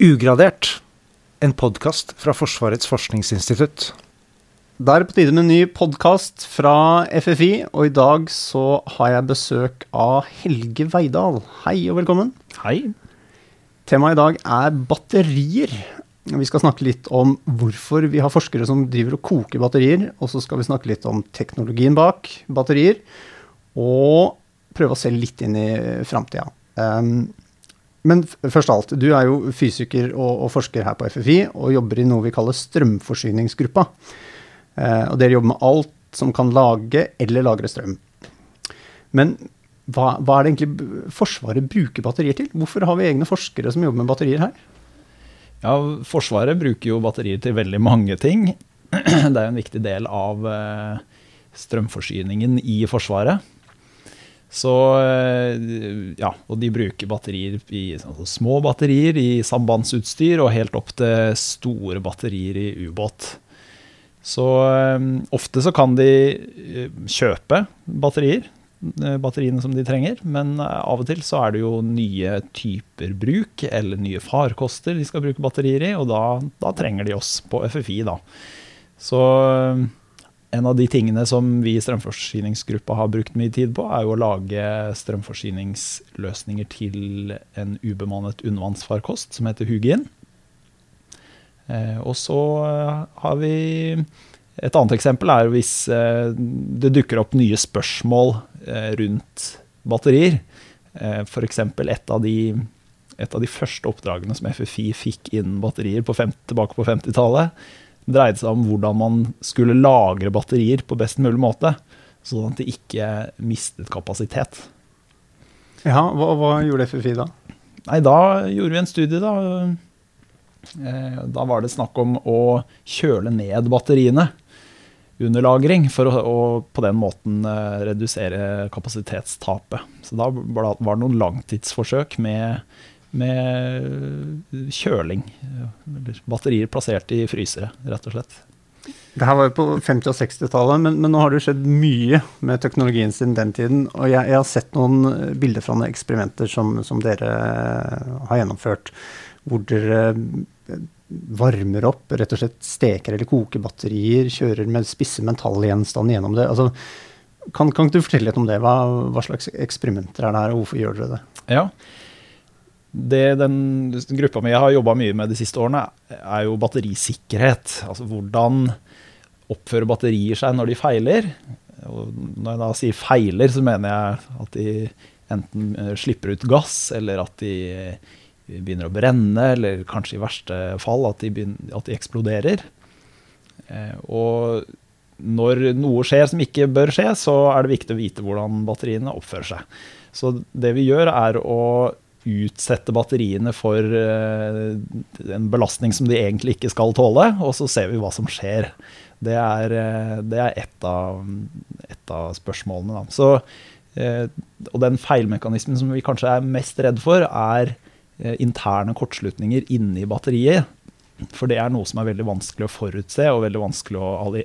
Ugradert, en podkast fra Forsvarets forskningsinstitutt. Da er det på tide med en ny podkast fra FFI, og i dag så har jeg besøk av Helge Veidal. Hei og velkommen. Hei. Temaet i dag er batterier. Vi skal snakke litt om hvorfor vi har forskere som driver og koker batterier, og så skal vi snakke litt om teknologien bak batterier, og prøve å se litt inn i framtida. Um, men først av alt, du er jo fysiker og, og, forsker her på FFI og jobber i noe vi kaller strømforsyningsgruppa. Eh, og dere jobber med alt som kan lage eller lagre strøm. Men hva, hva, er det egentlig Forsvaret bruker batterier til? Hvorfor har vi egne forskere som jobber med batterier her? Ja, Forsvaret bruker jo batterier til veldig mange ting. Det er jo en viktig del av eh, strømforsyningen i Forsvaret. Så eh, ja, og de bruker batterier i altså små batterier i sambandsutstyr og helt opp til store batterier i ubåt. Så um, ofte så kan de kjøpe batterier, batteriene som de trenger, men av og til så er det jo nye typer bruk eller nye farkoster de skal bruke batterier i, og da, da trenger de oss på FFI, da. Så en av de tingene som vi i strømforsyningsgruppa har brukt mye tid på, er jo å lage strømforsyningsløsninger til en ubemannet undervannsfarkost som heter Hugin. Eh, og så eh, har vi Et annet eksempel er hvis eh, det dukker opp nye spørsmål rundt batterier. F.eks. Et, et av de første oppdragene som FFI fikk inn batterier på fem, tilbake på 50-tallet dreide seg om hvordan man skulle lagre batterier på best mulig måte, sånn at de ikke mistet kapasitet. Ja, hva, hva gjorde FFI da? Nei, Da gjorde vi en studie, da. Eh, da var det snakk om å kjøle ned batteriene under lagring, for å, på den måten eh, redusere kapasitetstapet. Så da var det noen langtidsforsøk med med kjøling. Eller batterier plassert i frysere, rett og slett. Det her var jo på 50- og 60-tallet, men, men, nå har det skjedd mye med teknologien siden den tiden. Og jeg, jeg har sett noen bilder fra noen eksperimenter som, som, dere har gjennomført, hvor dere varmer opp, rett og slett steker eller koker batterier, kjører med spisse metallgjenstander gjennom det. Altså, kan, kan, du fortelle litt om det? Hva, hva slags eksperimenter er det her, og hvorfor gjør dere det? Ja, det den gruppa mi har jobba mye med de siste årene, er jo batterisikkerhet. Altså hvordan oppfører batterier seg når de feiler. Og når jeg da sier feiler, så mener jeg at de enten eh, slipper ut gass, eller at de begynner å brenne, eller kanskje i verste fall at de, begynner, at de eksploderer. Eh, og når noe skjer som ikke bør skje, så er det viktig å vite hvordan batteriene oppfører seg. Så det vi gjør, er å utsette batteriene for uh, en belastning som de egentlig ikke skal tåle, og så ser vi hva som skjer. Det er, uh, det er ett, av, et av spørsmålene. Så, uh, og den feilmekanismen som vi kanskje er mest redd for, er interne kortslutninger inni batteriet. For det er noe som er veldig vanskelig å forutse og veldig vanskelig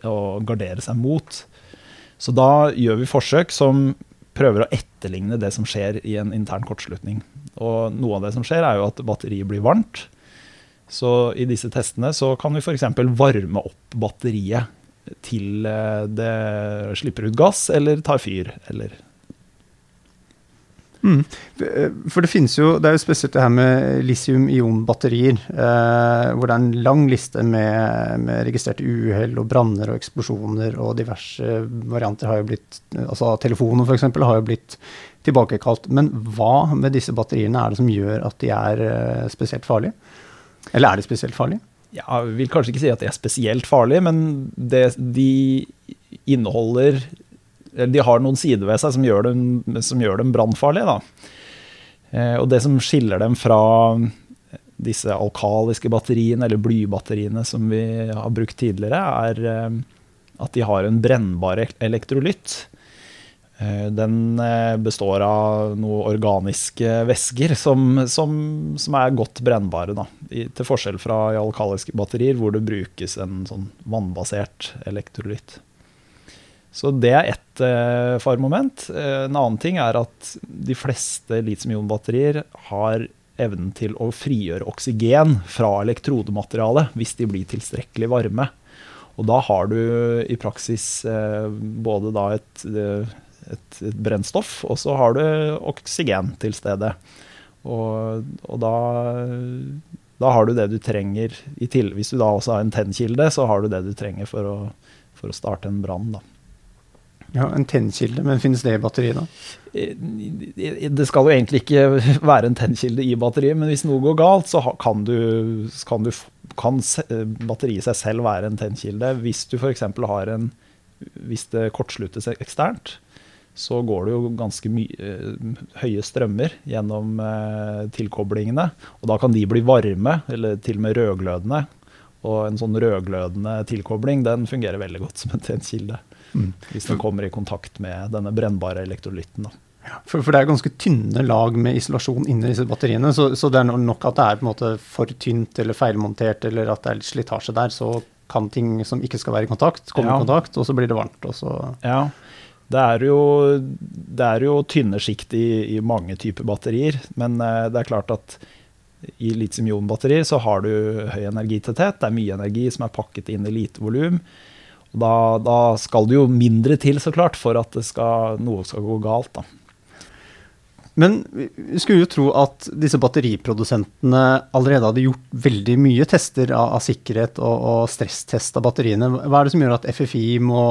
å gardere seg mot. Så da gjør vi forsøk som prøver å etterligne det som skjer i en intern kortslutning. Og noe av det som skjer, er jo at batteriet blir varmt. Så i disse testene så kan vi f.eks. varme opp batteriet til eh, det slipper ut gass eller tar fyr, eller Mm. For det finnes jo Det er jo spesielt det her med litium-ion-batterier, eh, hvor det er en lang liste med, med registrerte uhell og branner og eksplosjoner, og diverse varianter har jo blitt Altså telefoner, f.eks., har jo blitt tilbakekalt. Men hva med disse batteriene er det som gjør at de er eh, spesielt farlige? Eller er de spesielt farlige? Ja, jeg vil kanskje ikke si at de er spesielt farlige, men det, de inneholder De har noen sider ved seg som gjør dem, som dem brannfarlige. Eh, og det som skiller dem fra disse alkaliske batteriene, eller blybatteriene som vi har brukt tidligere, er eh, at de har en brennbar elektrolytt. Eh, den eh, består av noen organiske væsker som, som, som, er godt brennbare. I, til forskjell fra alkaliske batterier, hvor det brukes en sånn vannbasert elektrolytt. Så det er ett eh, faremoment. Eh, en annen ting er at de fleste litium-ion-batterier har evnen til å frigjøre oksygen fra elektrodematerialet hvis de blir tilstrekkelig varme. Og da har du i praksis eh, både et, et, et brennstoff, og så har du oksygen til stede. Og, og da, da, har du det du trenger Hvis du da også har en tennkilde, så har du det du trenger for å, for å starte en brann. Ja, En tennkilde, men finnes det i batteriet, da? Det skal jo egentlig ikke være en tennkilde i batteriet, men hvis noe går galt, så kan, du, kan, du, kan batteriet seg selv være en tennkilde. Hvis du f.eks. har en Hvis det kortsluttes eksternt, så går det jo ganske eh, høye strømmer gjennom eh, tilkoblingene. Og da kan de bli varme, eller til og med rødglødende. Og en sånn rødglødende tilkobling den fungerer veldig godt som en tennkilde. Mm. Hvis den kommer i kontakt med denne brennbare elektrolytten. Ja, for, for, det er ganske tynne lag med isolasjon inni disse batteriene. Så, så, det er nok at det er på en måte for tynt eller feilmontert, eller at det er litt slitasje der. Så kan ting som ikke skal være i kontakt, komme ja. i kontakt, og så blir det varmt. Og så ja. Det er jo, det er jo tynne sjikt i, i, mange typer batterier, men uh, det er klart at i litium-ion-batterier så har du høy energitetthet. Det er mye energi som er pakket inn i lite volum. Da, da, skal det jo mindre til, så klart, for at skal, noe skal gå galt. da. Men vi skulle jo tro at disse batteriprodusentene allerede hadde gjort veldig mye tester av, av sikkerhet og, og stresstest av batteriene. Hva er det som gjør at FFI må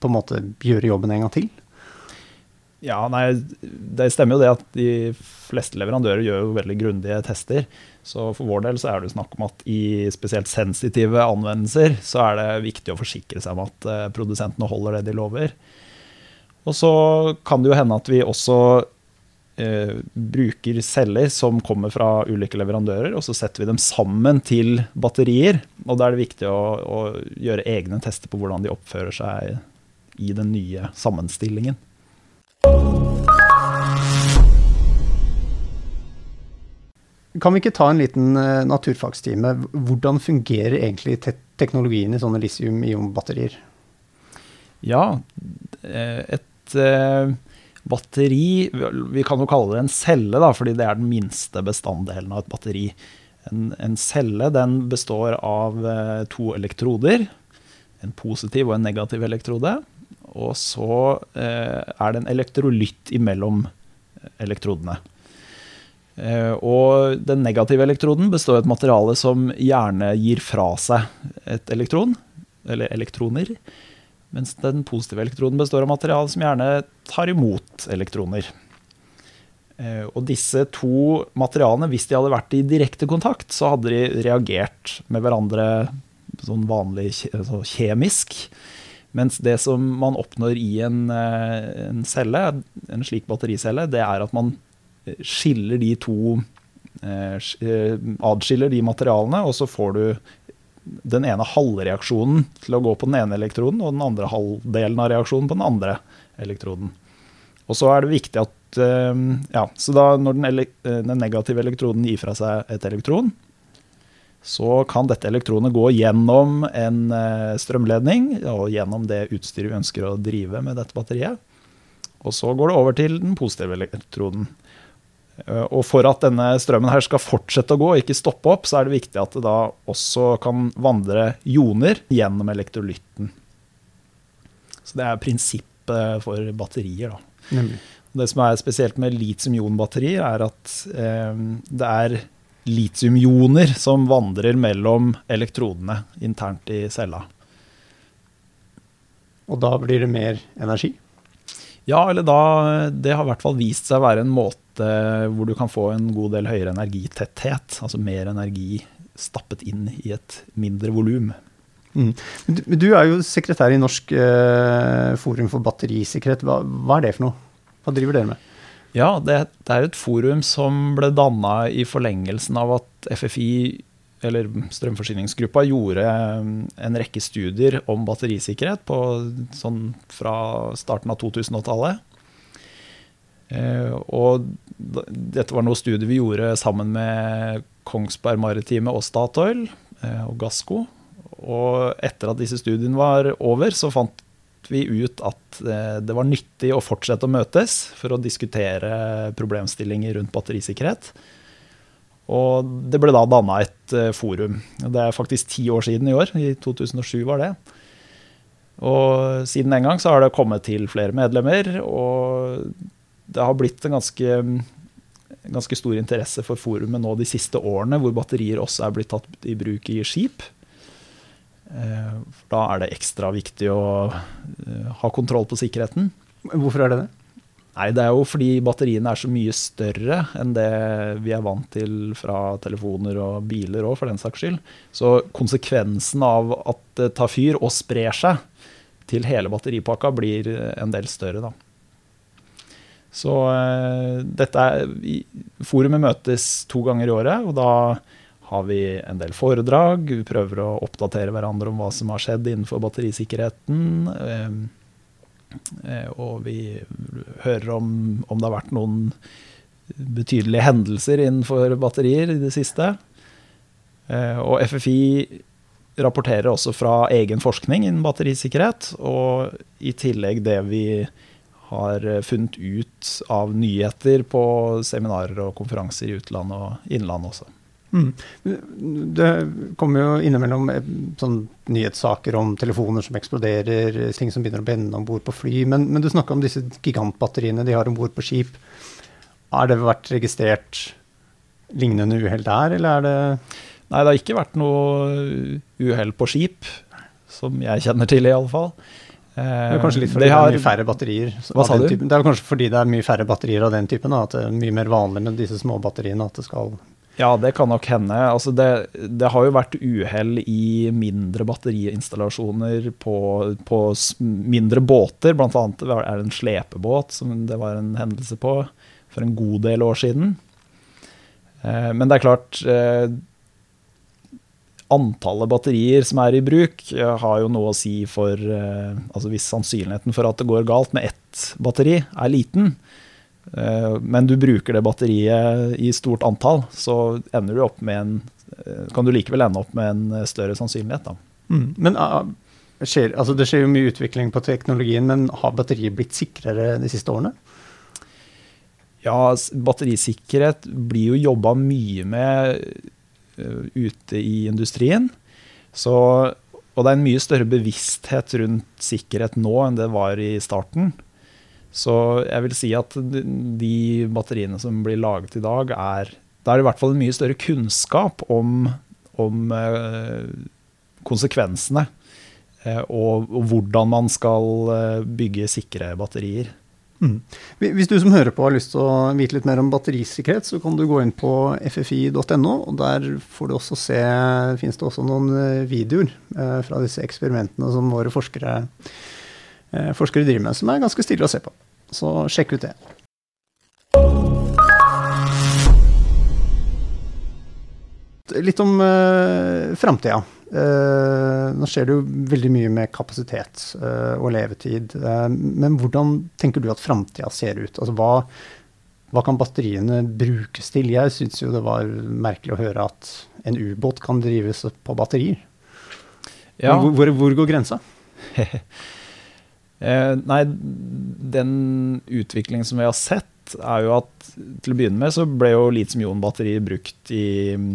på en måte gjøre jobben en gang til? Ja, nei, Det stemmer jo det at de fleste leverandører gjør jo veldig grundige tester. Så for vår del så er det snakk om at i spesielt sensitive anvendelser så er det viktig å forsikre seg om at eh, produsentene holder det de lover. Og så kan det jo hende at vi også eh, bruker celler som kommer fra ulike leverandører, og så setter vi dem sammen til batterier. Og da er det viktig å, å gjøre egne tester på hvordan de oppfører seg i den nye sammenstillingen. Kan vi ikke ta en liten uh, naturfagstime? Hvordan fungerer egentlig te teknologien i sånne litium-ion-batterier? Ja, eh, et uh, batteri Vi kan jo kalle det en celle, da, fordi det er den minste bestanddelen av et batteri. En, en celle den består av to elektroder. En positiv og en negativ elektrode. Og så er det en elektrolytt imellom elektrodene. Eh, og den negative elektroden består av et materiale som gjerne gir fra seg et elektron, eller elektroner. Mens den positive elektroden består av materiale som gjerne tar imot elektroner. Eh, og disse to materialene, hvis de hadde vært i direkte kontakt, så hadde de reagert med hverandre sånn vanlig altså kjemisk. Mens det som man oppnår i en, eh, en celle, en slik battericelle, det er at man skiller de to eh, eh, Adskiller de materialene, og så får du den ene halvreaksjonen til å gå på den ene elektroden, og den andre halvdelen av reaksjonen på den andre elektroden. Og så er det viktig at eh, ja, så da når den, den negative elektroden gir fra seg et elektron, så kan dette elektronet gå gjennom en strømledning og gjennom det utstyret vi ønsker å drive med dette batteriet. Og så går det over til den positive elektroden. Eh, og for at denne strømmen her skal fortsette å gå, ikke stoppe opp, så er det viktig at det da også kan vandre joner gjennom elektrolytten. Så det er prinsippet for batterier. Da. Nemlig. Det som er spesielt med litium-ion-batterier, er at eh, det er litium-ioner som vandrer mellom elektrodene internt i cella. Og da blir det mer energi? Ja, eller da Det har i hvert fall vist seg å være en måte hvor du kan få en god del høyere energitetthet. Altså mer energi stappet inn i et mindre volum. Mm. Du, du, er jo sekretær i Norsk eh, forum for batterisikkerhet. Hva, hva, er det for noe? Hva driver dere med? Ja, det, det er et forum som ble danna i forlengelsen av at FFI eller Strømforsyningsgruppa gjorde eh, en rekke studier om batterisikkerhet på, sånn fra starten av 2000-tallet. Eh, og dette var noe studier vi gjorde sammen med Kongsberg Maritime og Statoil eh, og Gassco. Og etter at disse studiene var over, så fant vi ut at det var nyttig å fortsette å møtes for å diskutere problemstillinger rundt batterisikkerhet. Og det ble da danna et uh, forum. Det er faktisk ti år siden i år. I 2007 var det. Og siden den gang så har det kommet til flere medlemmer, og det har blitt en ganske, ganske stor interesse for forumet nå de siste årene, hvor batterier også er blitt tatt i bruk i skip. Uh, da er det ekstra viktig å uh, ha kontroll på sikkerheten. Hvorfor er det det? Nei, det er jo fordi batteriene er så mye større enn det vi er vant til fra telefoner og biler òg, for den saks skyld. Så konsekvensen av at det tar fyr og sprer seg til hele batteripakka, blir en del større, da. Så uh, dette er Forumet møtes to ganger i året, og da har vi en del foredrag. Vi prøver å oppdatere hverandre om hva som har skjedd innenfor batterisikkerheten. Uh, Eh, og vi hører om, om det har vært noen betydelige hendelser innenfor batterier i det siste. Eh, og FFI rapporterer også fra egen forskning innen batterisikkerhet, og i tillegg det vi har funnet ut av nyheter på seminarer og konferanser i utlandet og innlandet også. Mm. Det kommer jo innimellom eh, sånn nyhetssaker om telefoner som eksploderer, ting som begynner å bende om bord på fly. Men, men du snakka om disse gigantbatteriene de har om bord på skip. Har det vært registrert lignende uhell der, eller er det Nei, det har ikke vært noe uhell på skip, som jeg kjenner til i alle fall. Det er kanskje litt fordi det, har, det er mye færre batterier. Hva sa du? Typen. Det er kanskje fordi det er mye færre batterier av den typen, da, at det er mye mer vanlig med disse små batteriene. at det skal ja, det kan nok hende. Altså det, det, har jo vært uhell i mindre batteriinstallasjoner på, på mindre båter. Blant annet er det en slepebåt som det var en hendelse på for en god del år siden. Eh, men det er klart eh, Antallet batterier som er i bruk, eh, har jo noe å si for altså Hvis sannsynligheten for at det går galt med ett batteri er liten, men du bruker det batteriet i stort antall, så ender du opp med en, eh, kan du likevel ende opp med en eh, større sannsynlighet. Mm. Men uh, skjer, altså Det skjer jo mye utvikling på teknologien, men har batteriet blitt sikrere de siste årene? Ja, batterisikkerhet blir jo jobba mye med uh, ute i industrien. Så, og det er en mye større bevissthet rundt sikkerhet nå enn det var i starten. Så jeg vil si at de batteriene som blir laget i dag, er Det er i hvert fall en mye større kunnskap om, om eh, konsekvensene. Eh, og, hvordan man skal eh, bygge sikre batterier. Mm. Hvis du som hører på har lyst til å vite litt mer om batterisikkerhet, så kan du gå inn på ffi.no. og Der får du også se, finnes det også noen videoer fra disse eksperimentene som våre forskere Eh, forskere driver med, som er ganske stilig å se på. Så sjekk ut det. Litt om uh, framtida. Uh, nå skjer det jo veldig mye med kapasitet uh, og levetid. Uh, men hvordan tenker du at framtida ser ut? Altså, hva, hva, kan batteriene brukes til? Jeg syns jo det var merkelig å høre at en ubåt kan drives på batterier. Ja. Hvor, hvor, hvor går grensa? Eh, nei, den utviklingen som vi har sett, er jo at til å begynne med så ble jo litium-ion-batterier brukt i mm,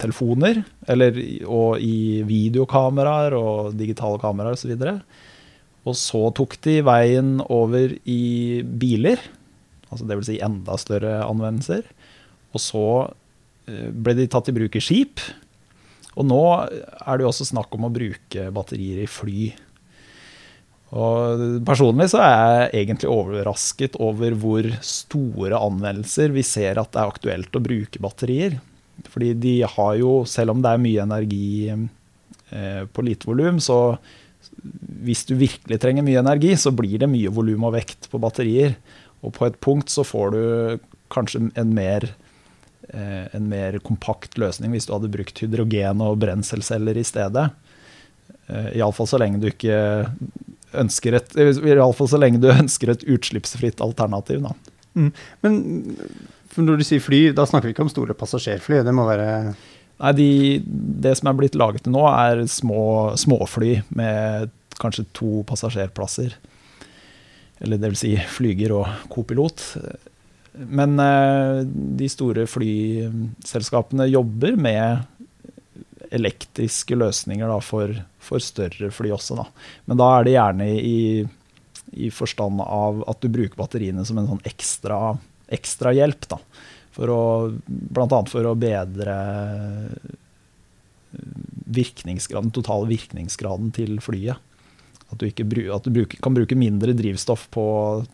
telefoner, eller, og i videokameraer og digitale kameraer osv. Og, og så tok de veien over i biler, altså dvs. Si enda større anvendelser. Og så eh, ble de tatt i bruk i skip. Og nå er det jo også snakk om å bruke batterier i fly. Og personlig så er jeg egentlig overrasket over hvor store anvendelser vi ser at det er aktuelt å bruke batterier. Fordi de har jo, selv om det er mye energi eh, på lite volum, så hvis du virkelig trenger mye energi, så blir det mye volum og vekt på batterier. Og på et punkt så får du kanskje en mer, eh, en mer kompakt løsning hvis du hadde brukt hydrogen og brenselceller i stedet. Eh, Iallfall så lenge du ikke ønsker et Iallfall så lenge du ønsker et utslippsfritt alternativ. Da. Mm. Men når du sier fly, da snakker vi ikke om store passasjerfly? Det må være Nei, de, det som er blitt laget til nå, er små småfly med kanskje to passasjerplasser. Eller det vil si flyger og kopilot. Men eh, de store flyselskapene jobber med elektriske løsninger da, for, for, større fly også. Da. Men da er det gjerne i, i forstand av at du bruker batteriene som en sånn ekstra, ekstra hjelp. Da. For å, blant annet for å bedre virkningsgraden, totale virkningsgraden til flyet. At du, ikke, at du bruker, kan bruke mindre drivstoff på,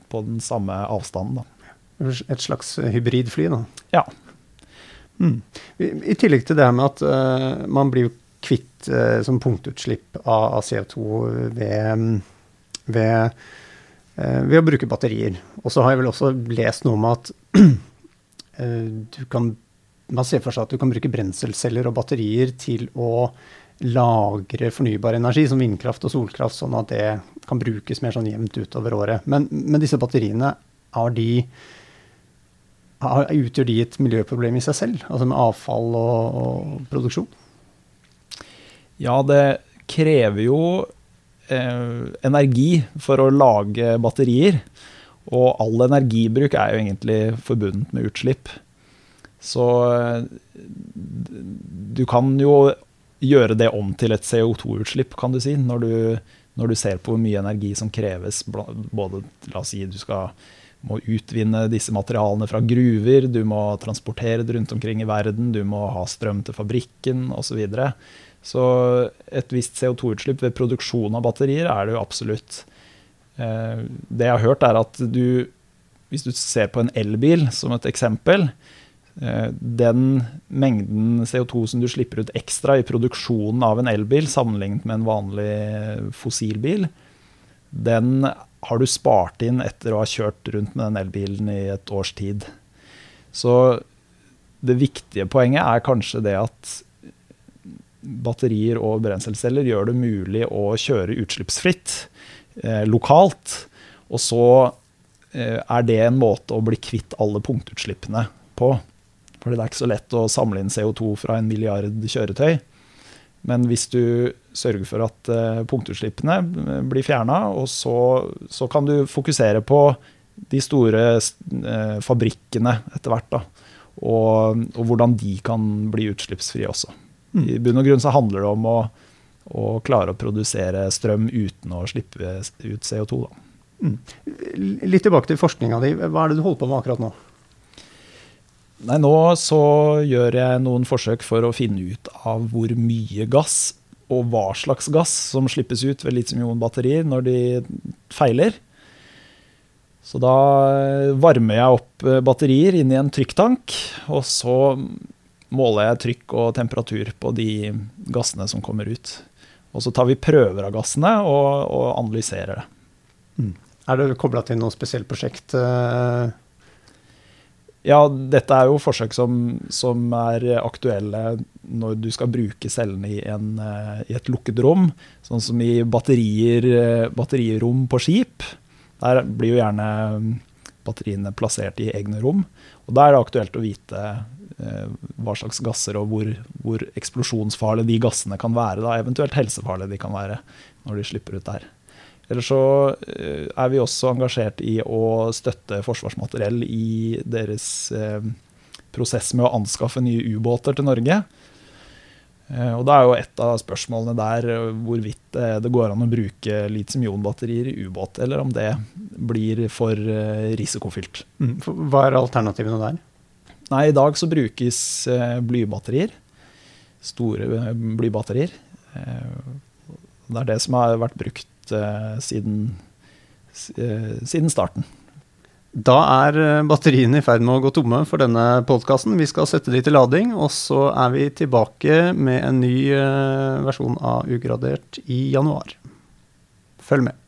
på den samme avstanden. Da. Et slags hybridfly, da. Ja. Mm. I, tillegg til det med at uh, man blir kvitt uh, som punktutslipp av, av CO2 ved, ved, uh, ved, å bruke batterier. Og så har jeg vel også lest noe om at du kan Man ser for seg at du kan bruke brenselceller og batterier til å lagre fornybar energi, som vindkraft og solkraft, sånn at det kan brukes mer sånn jevnt utover året. Men, men disse batteriene, har de Utgjør de et miljøproblem i seg selv, altså med avfall og, og produksjon? Ja, det krever jo eh, energi for å lage batterier. Og all energibruk er jo egentlig forbundet med utslipp. Så eh, du kan jo gjøre det om til et CO2-utslipp, kan du si, når du, når du ser på hvor mye energi som kreves. Både, la oss si, du skal må utvinne disse materialene fra gruver, du må transportere det rundt omkring i verden, du må ha strøm til fabrikken osv. Så, videre. så et visst CO2-utslipp ved produksjon av batterier er det jo absolutt. Eh, det jeg har hørt, er at du, hvis du ser på en elbil som et eksempel, eh, den mengden CO2 som du slipper ut ekstra i produksjonen av en elbil sammenlignet med en vanlig fossilbil, den har du spart inn etter å ha kjørt rundt med den elbilen i et års tid. Så det viktige poenget er kanskje det at batterier og brenselceller gjør det mulig å kjøre utslippsfritt eh, lokalt. Og så eh, er det en måte å bli kvitt alle punktutslippene på. Fordi det er ikke så lett å samle inn CO2 fra en milliard kjøretøy. Men hvis du sørger for at uh, punktutslippene eh, blir fjerna, og så, så, kan du fokusere på de store uh, fabrikkene etter hvert. Da, og, og, hvordan de kan bli utslippsfrie også. Mm. I bunn og grunn så handler det om å, å, klare å produsere strøm uten å slippe ut CO2. Da. Mm. Litt tilbake til forskninga di. Hva er det du holder på med akkurat nå? Nei, nå så gjør jeg noen forsøk for å finne ut av hvor mye gass og hva slags gass som slippes ut ved litium-ion-batterier når de feiler. Så da varmer jeg opp eh, batterier inn i en trykktank, og så måler jeg trykk og temperatur på de gassene som kommer ut. Og så tar vi prøver av gassene og, og analyserer det. Mm. Er det kobla til noe spesielt prosjekt? Uh ja, dette er jo forsøk som, som, er aktuelle når du skal bruke cellene i, en, eh, i et lukket rom. Sånn som i batterier, eh, batterirom på skip. Der blir jo gjerne mm, batteriene plassert i egne rom. Og Da er det aktuelt å vite eh, hva slags gasser og hvor, hvor eksplosjonsfarlige de gassene kan være. Da, eventuelt helsefarlige de kan være når de slipper ut der. Eller så eh, er vi også engasjert i å støtte Forsvarsmateriell i deres eh, prosess med å anskaffe nye ubåter til Norge. Eh, og da er jo et av spørsmålene der hvorvidt det går an å bruke litium-ion-batterier i ubåt, eller om det blir for risikofylt. Mm. Hva er alternativene der? Nei, I dag så brukes blybatterier. Store blybatterier. Det er det som har vært brukt uh, siden, uh, siden starten. Da er eh, batteriene i ferd med å gå tomme for denne podkasten. Vi skal sette de til lading, og så er vi tilbake med en ny versjon av Ugradert i januar. Følg med.